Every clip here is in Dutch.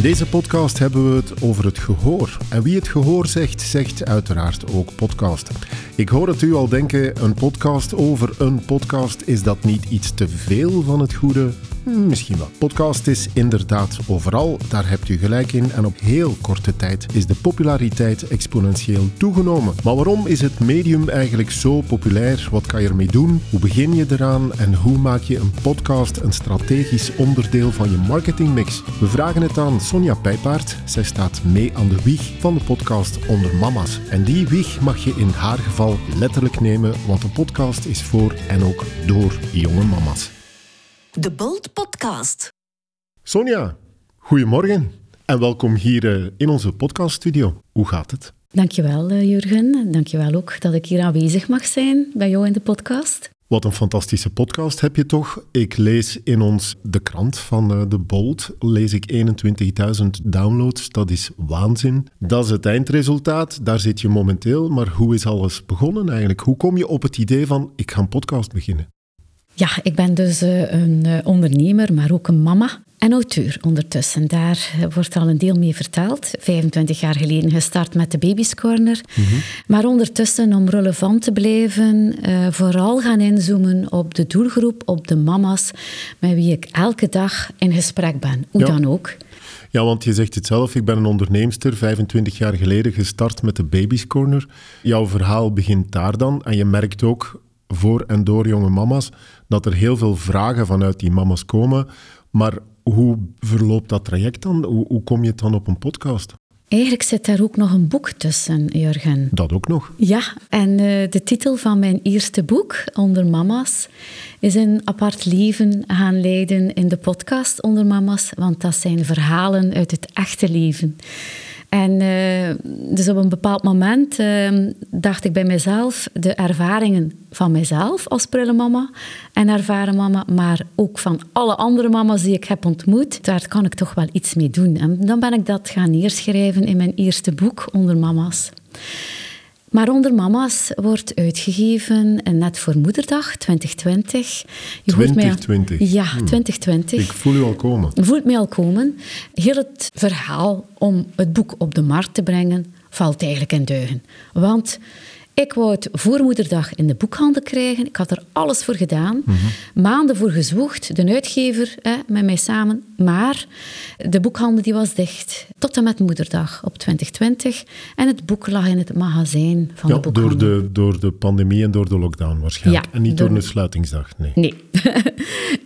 In deze podcast hebben we het over het gehoor. En wie het gehoor zegt, zegt uiteraard ook podcast. Ik hoor het u al denken, een podcast over een podcast, is dat niet iets te veel van het goede? Hm, Misschien wel. Podcast is inderdaad overal, daar hebt u gelijk in. En op heel korte tijd is de populariteit exponentieel toegenomen. Maar waarom is het medium eigenlijk zo populair? Wat kan je ermee doen? Hoe begin je eraan? En hoe maak je een podcast een strategisch onderdeel van je marketingmix? We vragen het aan Sonja Pijpaard. Zij staat mee aan de wieg van de podcast Onder Mama's. En die wieg mag je in haar geval letterlijk nemen, want de podcast is voor en ook door jonge mama's. De Bold Podcast. Sonja, goedemorgen en welkom hier eh, in onze podcaststudio. Hoe gaat het? Dankjewel, eh, Jurgen. Dankjewel ook dat ik hier aanwezig mag zijn bij jou in de podcast. Wat een fantastische podcast heb je toch? Ik lees in ons de krant van eh, de Bold, lees ik 21.000 downloads. Dat is waanzin. Dat is het eindresultaat, daar zit je momenteel. Maar hoe is alles begonnen eigenlijk? Hoe kom je op het idee van, ik ga een podcast beginnen? Ja, ik ben dus eh, een eh, ondernemer, maar ook een mama en auteur ondertussen. Daar eh, wordt al een deel mee verteld. 25 jaar geleden gestart met de Baby's Corner. Maar ondertussen, om relevant te blijven, eh, vooral gaan inzoomen op de doelgroep, op de mama's, met wie ik elke dag in gesprek ben. Hoe Ja. dan ook. Ja, want je zegt het zelf, ik ben een onderneemster, 25 jaar geleden gestart met de Baby's Corner. Jouw verhaal begint daar dan en je merkt ook voor en door jonge mama's dat er heel veel vragen vanuit die mama's komen. Maar hoe verloopt dat traject dan? Hoe, hoe kom je dan op een podcast? Eigenlijk zit daar ook nog een boek tussen, Jurgen. Dat ook nog. Ja, en eh, de titel van mijn eerste boek, Onder Mama's, is een apart leven gaan leiden in de podcast Onder Mama's, want dat zijn verhalen uit het echte leven. En eh, dus op een bepaald moment eh, dacht ik bij mezelf, de ervaringen van mezelf als prullenmama en ervaren mama, maar ook van alle andere mama's die ik heb ontmoet, daar kan ik toch wel iets mee doen. En dan ben ik dat gaan neerschrijven in mijn eerste boek, Onder Mama's. Maar Onder Mama's wordt uitgegeven eh, net voor Moederdag 2020. Je hoort mij al- 2020. Ja, 2020. Ik voel u al komen. Voelt mij al komen. Heel het verhaal om het boek op de markt te brengen valt eigenlijk in duigen. Want ik wou het voor moederdag in de boekhandel krijgen. Ik had er alles voor gedaan. Maanden voor gezwoegd. De uitgever hè, met mij samen. Maar de boekhandel die was dicht. Tot en met moederdag op 2020. En het boek lag in het magazijn van Ja, de boekhandel. door de, door de pandemie en door de lockdown waarschijnlijk. Ja, en niet door, door- een sluitingsdag, nee. Nee,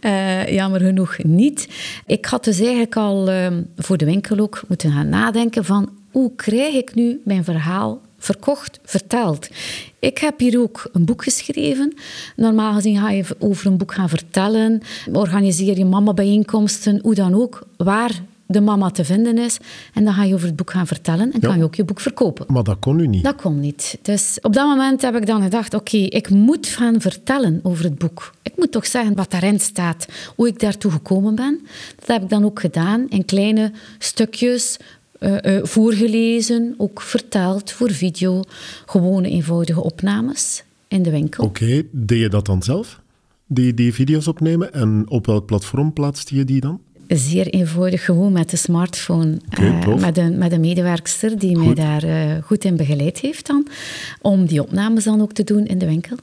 Eh, jammer genoeg niet. Ik had dus eigenlijk al ehm, voor de winkel ook moeten gaan nadenken van hoe krijg ik nu mijn verhaal verkocht, verteld. Ik heb hier ook een boek geschreven. Normaal gezien ga je over een boek gaan vertellen, organiseer je mama-bijeenkomsten, hoe dan ook, waar de mama te vinden is. En dan ga je over het boek gaan vertellen en Ja. kan je ook je boek verkopen. Maar dat kon u niet. Dat kon niet. Dus op dat moment heb ik dan gedacht, oké, ik moet gaan vertellen over het boek. Ik moet toch zeggen wat daarin staat, hoe ik daartoe gekomen ben. Dat heb ik dan ook gedaan in kleine stukjes, eh, eh, voorgelezen, ook verteld voor video. Gewone eenvoudige opnames in de winkel. Oké, deed je dat dan zelf? Die, die video's opnemen? En op welk platform plaatste je die dan? Zeer eenvoudig, gewoon met de smartphone. Oké, eh, met, een, met een medewerkster die mij daar eh, goed in begeleid heeft dan. Om die opnames dan ook te doen in de winkel.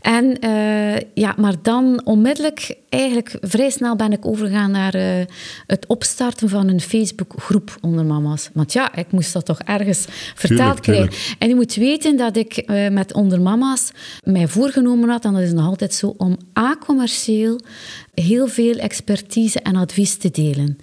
En eh, ja, maar dan onmiddellijk, eigenlijk vrij snel ben ik overgegaan naar het opstarten van een Facebookgroep onder mama's. Want ja, ik moest dat toch ergens vertaald tuurlijk. krijgen. En je moet weten dat ik met onder mama's mij voorgenomen had, en dat is nog altijd zo, om a-commercieel heel veel expertise en advies te delen.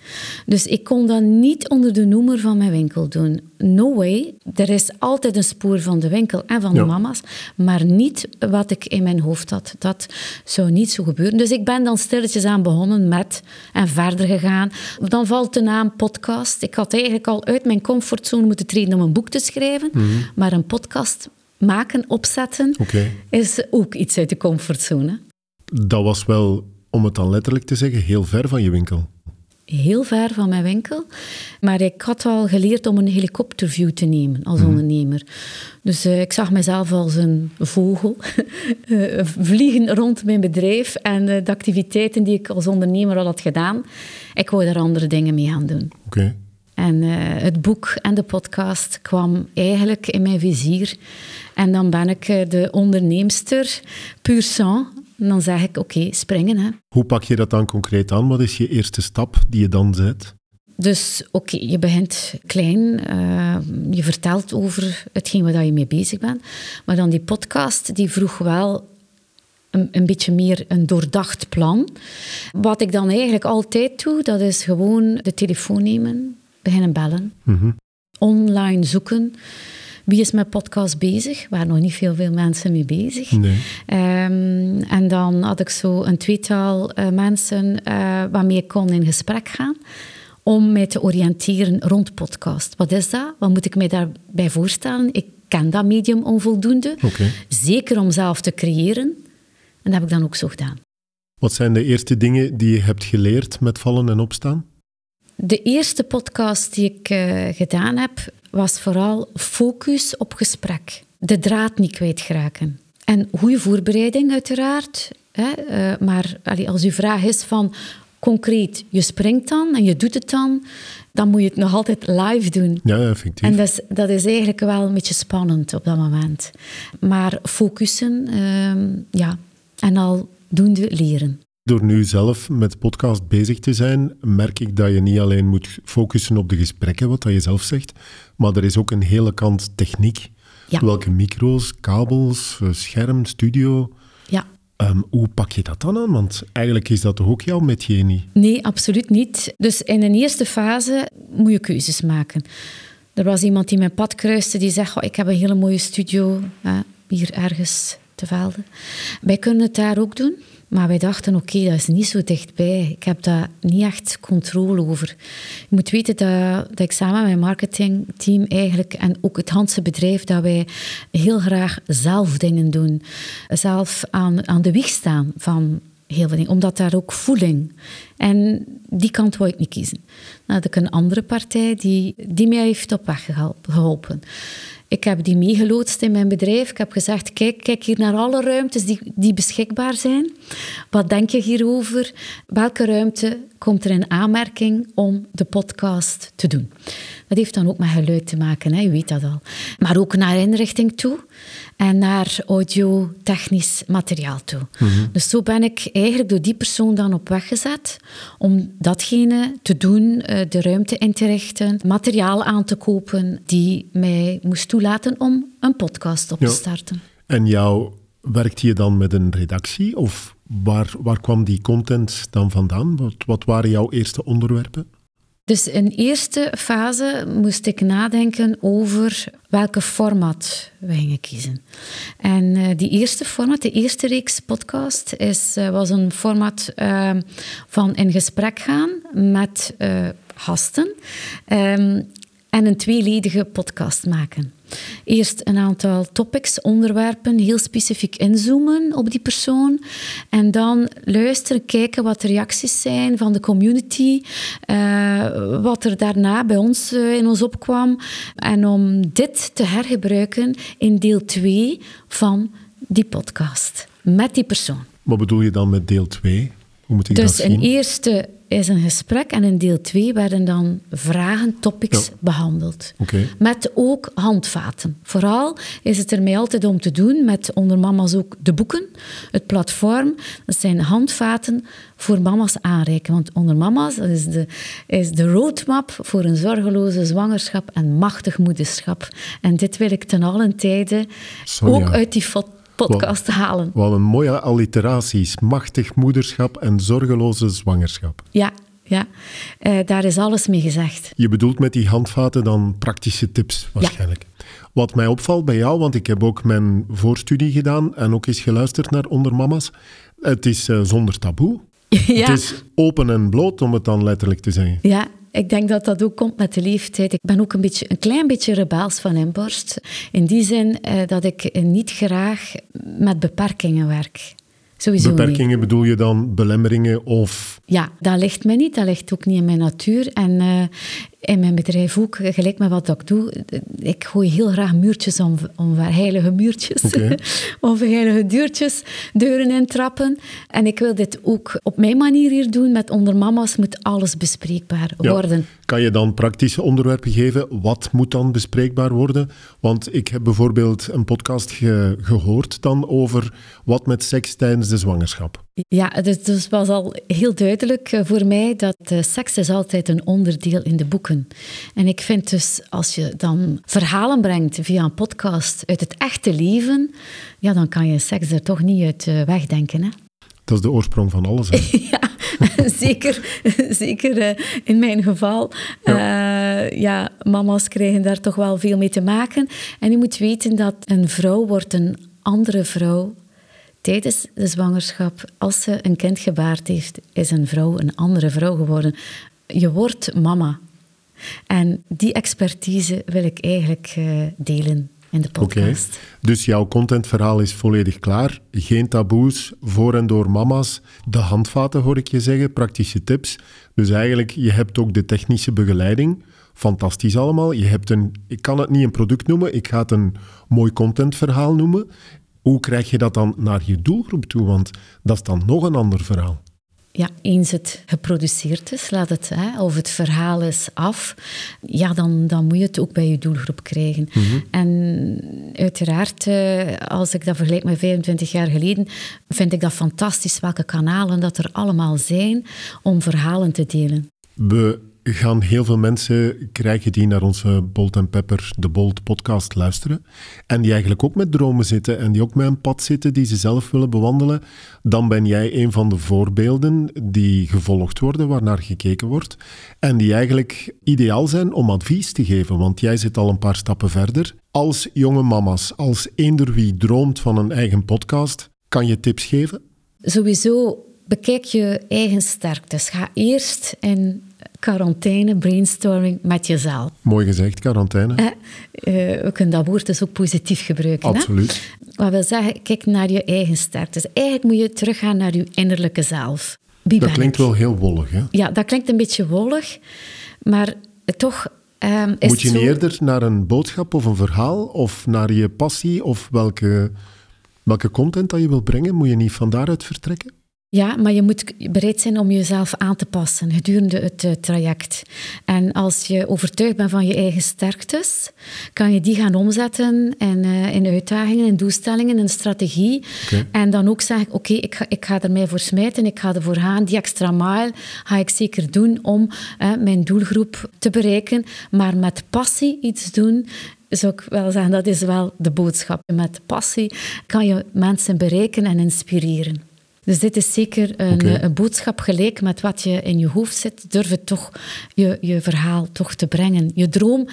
Dus ik kon dat niet onder de noemer van mijn winkel doen. No way. Er is altijd een spoor van de winkel en van Ja. de mama's, maar niet wat ik in mijn hoofd had. Dat zou niet zo gebeuren. Dus ik ben dan stilletjes aan begonnen met en verder gegaan. Dan valt de naam podcast. Ik had eigenlijk al uit mijn comfortzone moeten treden om een boek te schrijven, maar een podcast maken, opzetten, is ook iets uit de comfortzone. Dat was wel, om het dan letterlijk te zeggen, heel ver van je winkel. heel ver van mijn winkel. Maar ik had al geleerd om een helikopterview te nemen als ondernemer. Dus eh, ik zag mezelf als een vogel eh, vliegen rond mijn bedrijf en eh, de activiteiten die ik als ondernemer al had gedaan. Ik wou daar andere dingen mee gaan doen. Oké. En het boek en de podcast kwam eigenlijk in mijn vizier. En dan ben ik de onderneemster puur sang. En dan zeg ik, oké, springen. Hè. Hoe pak je dat dan concreet aan? Wat is je eerste stap die je dan zet? Dus oké, je begint klein, uh, je vertelt over hetgeen waar je mee bezig bent. Maar dan die podcast, die vroeg wel een, een, beetje meer een doordacht plan. Wat ik dan eigenlijk altijd doe, dat is gewoon de telefoon nemen, beginnen bellen, mm online zoeken. Wie is met podcast bezig? Waar nog niet veel, veel mensen mee bezig. Nee. Um, en dan had ik zo een tweetal uh, mensen uh, waarmee ik kon in gesprek gaan om mij te oriënteren rond podcast. Wat is dat? Wat moet ik mij daarbij voorstellen? Ik ken dat medium onvoldoende. Okay. Zeker om zelf te creëren. En dat heb ik dan ook zo gedaan. Wat zijn de eerste dingen die je hebt geleerd met vallen en opstaan? De eerste podcast die ik uh, gedaan heb, was vooral focus op gesprek. De draad niet kwijtraken. En goede voorbereiding uiteraard. Hè? Uh, maar allee, als uw vraag is van concreet, je springt dan en je doet het dan, dan moet je het nog altijd live doen. Ja, effectief. En dat is, dat is eigenlijk wel een beetje spannend op dat moment. Maar focussen, uh, ja, en al doende leren. Door nu zelf met podcast bezig te zijn, merk ik dat je niet alleen moet focussen op de gesprekken, wat dat je zelf zegt, maar er is ook een hele kant techniek. Ja. Welke micro's, kabels, scherm, studio. Ja. Um, hoe pak je dat dan aan? Want eigenlijk is dat toch ook jouw metier niet? Nee, absoluut niet. Dus in een eerste fase moet je keuzes maken. Er was iemand die mijn pad kruiste die zegt, oh, ik heb een hele mooie studio hè, hier ergens velden. Wij kunnen het daar ook doen. Maar wij dachten, oké, dat is niet zo dichtbij. Ik heb daar niet echt controle over. Je moet weten dat, dat ik samen met mijn marketingteam eigenlijk, en ook het Hanse bedrijf, dat wij heel graag zelf dingen doen. Zelf aan, aan de wieg staan van heel veel dingen. Omdat daar ook voeling. En die kant wou ik niet kiezen. Dan had ik een andere partij die, die mij heeft op weg geholpen. Ik heb die meegeloodst in mijn bedrijf. Ik heb gezegd, kijk, kijk hier naar alle ruimtes die, die beschikbaar zijn. Wat denk je hierover? Welke ruimte komt er in aanmerking om de podcast te doen? Dat heeft dan ook met geluid te maken, je weet dat al. Maar ook naar inrichting toe en naar audio-technisch materiaal toe. Mhm. Dus zo ben ik eigenlijk door die persoon dan op weg gezet om datgene te doen, eh, de ruimte in te richten, materiaal aan te kopen die mij moest toelaten om een podcast op te Ja. starten. En jou, werkte je dan met een redactie? Of waar, waar kwam die content dan vandaan? Wat, wat waren jouw eerste onderwerpen? Dus in eerste fase moest ik nadenken over welke format we gingen kiezen. En eh, die eerste format, de eerste reeks podcast, is, eh, was een format eh, van in gesprek gaan met eh, gasten ehm, en een tweeledige podcast maken. Eerst een aantal topics, onderwerpen, heel specifiek inzoomen op die persoon. En dan luisteren, kijken wat de reacties zijn van de community. eh, wat er daarna bij ons eh, in ons opkwam. En om dit te hergebruiken in deel 2 van die podcast. Met die persoon. Wat bedoel je dan met deel 2? Hoe moet ik Dus dat zien? een eerste is een gesprek en in deel 2 werden dan vragen, topics Ja. behandeld. Met ook handvaten. Vooral is het er mij altijd om te doen met onder mama's ook de boeken, het platform. Dat zijn handvaten voor mama's aanreiken. Want onder mama's is de, is de roadmap voor een zorgeloze zwangerschap en machtig moederschap. En dit wil ik ten allen tijde Sonja. ook uit die fo- podcast halen. Wat een mooie alliteraties. Machtig moederschap en zorgeloze zwangerschap. Ja, ja. Eh, daar is alles mee gezegd. Je bedoelt met die handvaten dan praktische tips waarschijnlijk. Wat mij opvalt bij jou, want ik heb ook mijn voorstudie gedaan en ook eens geluisterd naar Onder Mama's. Het is eh, zonder taboe. ja. Het is open en bloot, om het dan letterlijk te zeggen. Ja, ik denk dat dat ook komt met de leeftijd. Ik ben ook een, beetje, een klein beetje rebels van inborst. In die zin eh, dat ik niet graag met beperkingen werk. Sowieso niet. Beperkingen bedoel je dan belemmeringen of... Ja, dat ligt mij niet. Dat ligt ook niet in mijn natuur. En eh, in mijn bedrijf ook, gelijk met wat ik doe. Ik gooi heel graag muurtjes om, om heilige muurtjes, of heilige deurtjes, deuren en trappen. En ik wil dit ook op mijn manier hier doen. Met onder mama's moet alles bespreekbaar Ja. worden. Kan je dan praktische onderwerpen geven? Wat moet dan bespreekbaar worden? Want ik heb bijvoorbeeld een podcast ge- gehoord dan over wat met seks tijdens de zwangerschap. Ja, dus, dus was al heel duidelijk eh, voor mij dat eh, seks is altijd een onderdeel in de boeken. En ik vind dus, als je dan verhalen brengt via een podcast uit het echte leven, ja, dan kan je seks er toch niet uit eh, wegdenken. Hè? Dat is de oorsprong van alles. Hè? Ja, zeker, zeker in mijn geval. Ja. ja, mama's krijgen daar toch wel veel mee te maken. En je moet weten dat een vrouw wordt een andere vrouw tijdens de zwangerschap. Als ze een kind gebaard heeft, is een vrouw een andere vrouw geworden. Je wordt mama. En die expertise wil ik eigenlijk eh, delen in de podcast. dus jouw contentverhaal is volledig klaar. Geen taboes, voor en door mama's. De handvaten hoor ik je zeggen, praktische tips. Dus eigenlijk, je hebt ook de technische begeleiding. Fantastisch allemaal. Je hebt een, ik kan het niet een product noemen, ik ga het een mooi contentverhaal noemen. Hoe krijg je dat dan naar je doelgroep toe? Want dat is dan nog een ander verhaal. Ja, eens het geproduceerd is, laat het, hè, of het verhaal is af, ja, dan, dan moet je het ook bij je doelgroep krijgen. En uiteraard, eh, als ik dat vergelijk met 25 jaar geleden, vind ik dat fantastisch welke kanalen dat er allemaal zijn om verhalen te delen. We gaan heel veel mensen krijgen die naar onze Bolt en Pepper, de Bolt podcast luisteren. En die eigenlijk ook met dromen zitten en die ook met een pad zitten die ze zelf willen bewandelen. Dan ben jij een van de voorbeelden die gevolgd worden, waarnaar gekeken wordt. En die eigenlijk ideaal zijn om advies te geven, want jij zit al een paar stappen verder. Als jonge mama's, als eender wie droomt van een eigen podcast, kan je tips geven? Sowieso bekijk je eigen sterktes. Ga eerst in quarantaine, brainstorming met jezelf. Mooi gezegd, quarantaine. Eh, eh, we kunnen dat woord dus ook positief gebruiken. Hè? Absoluut. Wat wil zeggen, kijk naar je eigen sterktes. Eigenlijk moet je teruggaan naar je innerlijke zelf. Wie Dat klinkt ik? wel heel wollig, hè? Ja, dat klinkt een beetje wollig, maar toch is Moet je niet eerder naar een boodschap of een verhaal of naar je passie of welke, welke content dat je wil brengen? Moet je niet van daaruit vertrekken? Ja, maar je moet bereid zijn om jezelf aan te passen gedurende het eh, traject. En als je overtuigd bent van je eigen sterktes, kan je die gaan omzetten in, eh, in uitdagingen, in doelstellingen, in strategie. En dan ook zeggen, oké, ik, ga, ik ga er mij voor smijten, ik ga ervoor gaan. Die extra mile ga ik zeker doen om eh, mijn doelgroep te bereiken. Maar met passie iets doen zou ik wel zeggen, dat is wel de boodschap. Met passie kan je mensen bereiken en inspireren. Dus dit is zeker een, Oké. een boodschap gelijk met wat je in je hoofd zit. Durf het toch, je, je verhaal toch te brengen. Je droom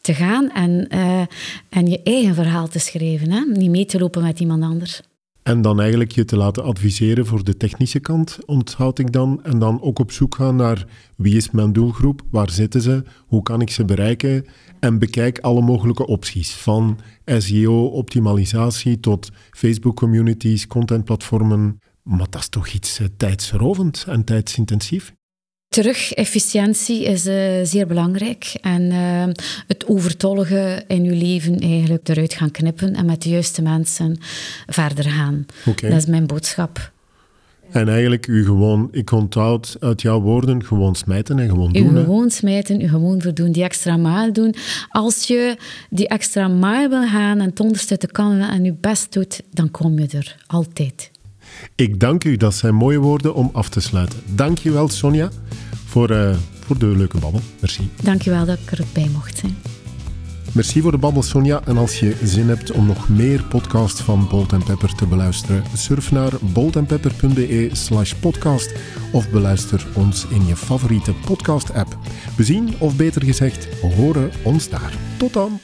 te gaan en, eh, en je eigen verhaal te schrijven. Hè? Niet mee te lopen met iemand anders. En dan eigenlijk je te laten adviseren voor de technische kant, onthoud ik dan. En dan ook op zoek gaan naar wie is mijn doelgroep, waar zitten ze, hoe kan ik ze bereiken. En bekijk alle mogelijke opties, van SEO, optimalisatie tot Facebook communities, contentplatformen. Maar dat is toch iets eh, tijdsrovend en tijdsintensief? Terug, efficiëntie is eh, zeer belangrijk. En eh, het overtollige in je leven eigenlijk eruit gaan knippen en met de juiste mensen verder gaan. Dat is mijn boodschap. En eigenlijk u gewoon, ik onthoud uit jouw woorden, gewoon smijten en gewoon U doen. hè. gewoon smijten, u gewoon verdoen, die extra maal doen. Als je die extra maal wil gaan en het onderste te kan en je best doet, dan kom je er altijd. Ik dank u, dat zijn mooie woorden om af te sluiten. Dank je wel, Sonja, voor, eh, voor de leuke babbel. Merci. Dankjewel dat ik erbij mocht zijn. Merci voor de babbel, Sonja. En als je zin hebt om nog meer podcasts van Bolt Pepper te beluisteren, surf naar boltandpepper.be slash podcast of beluister ons in je favoriete podcast-app. We zien, of beter gezegd, horen ons daar. Tot dan!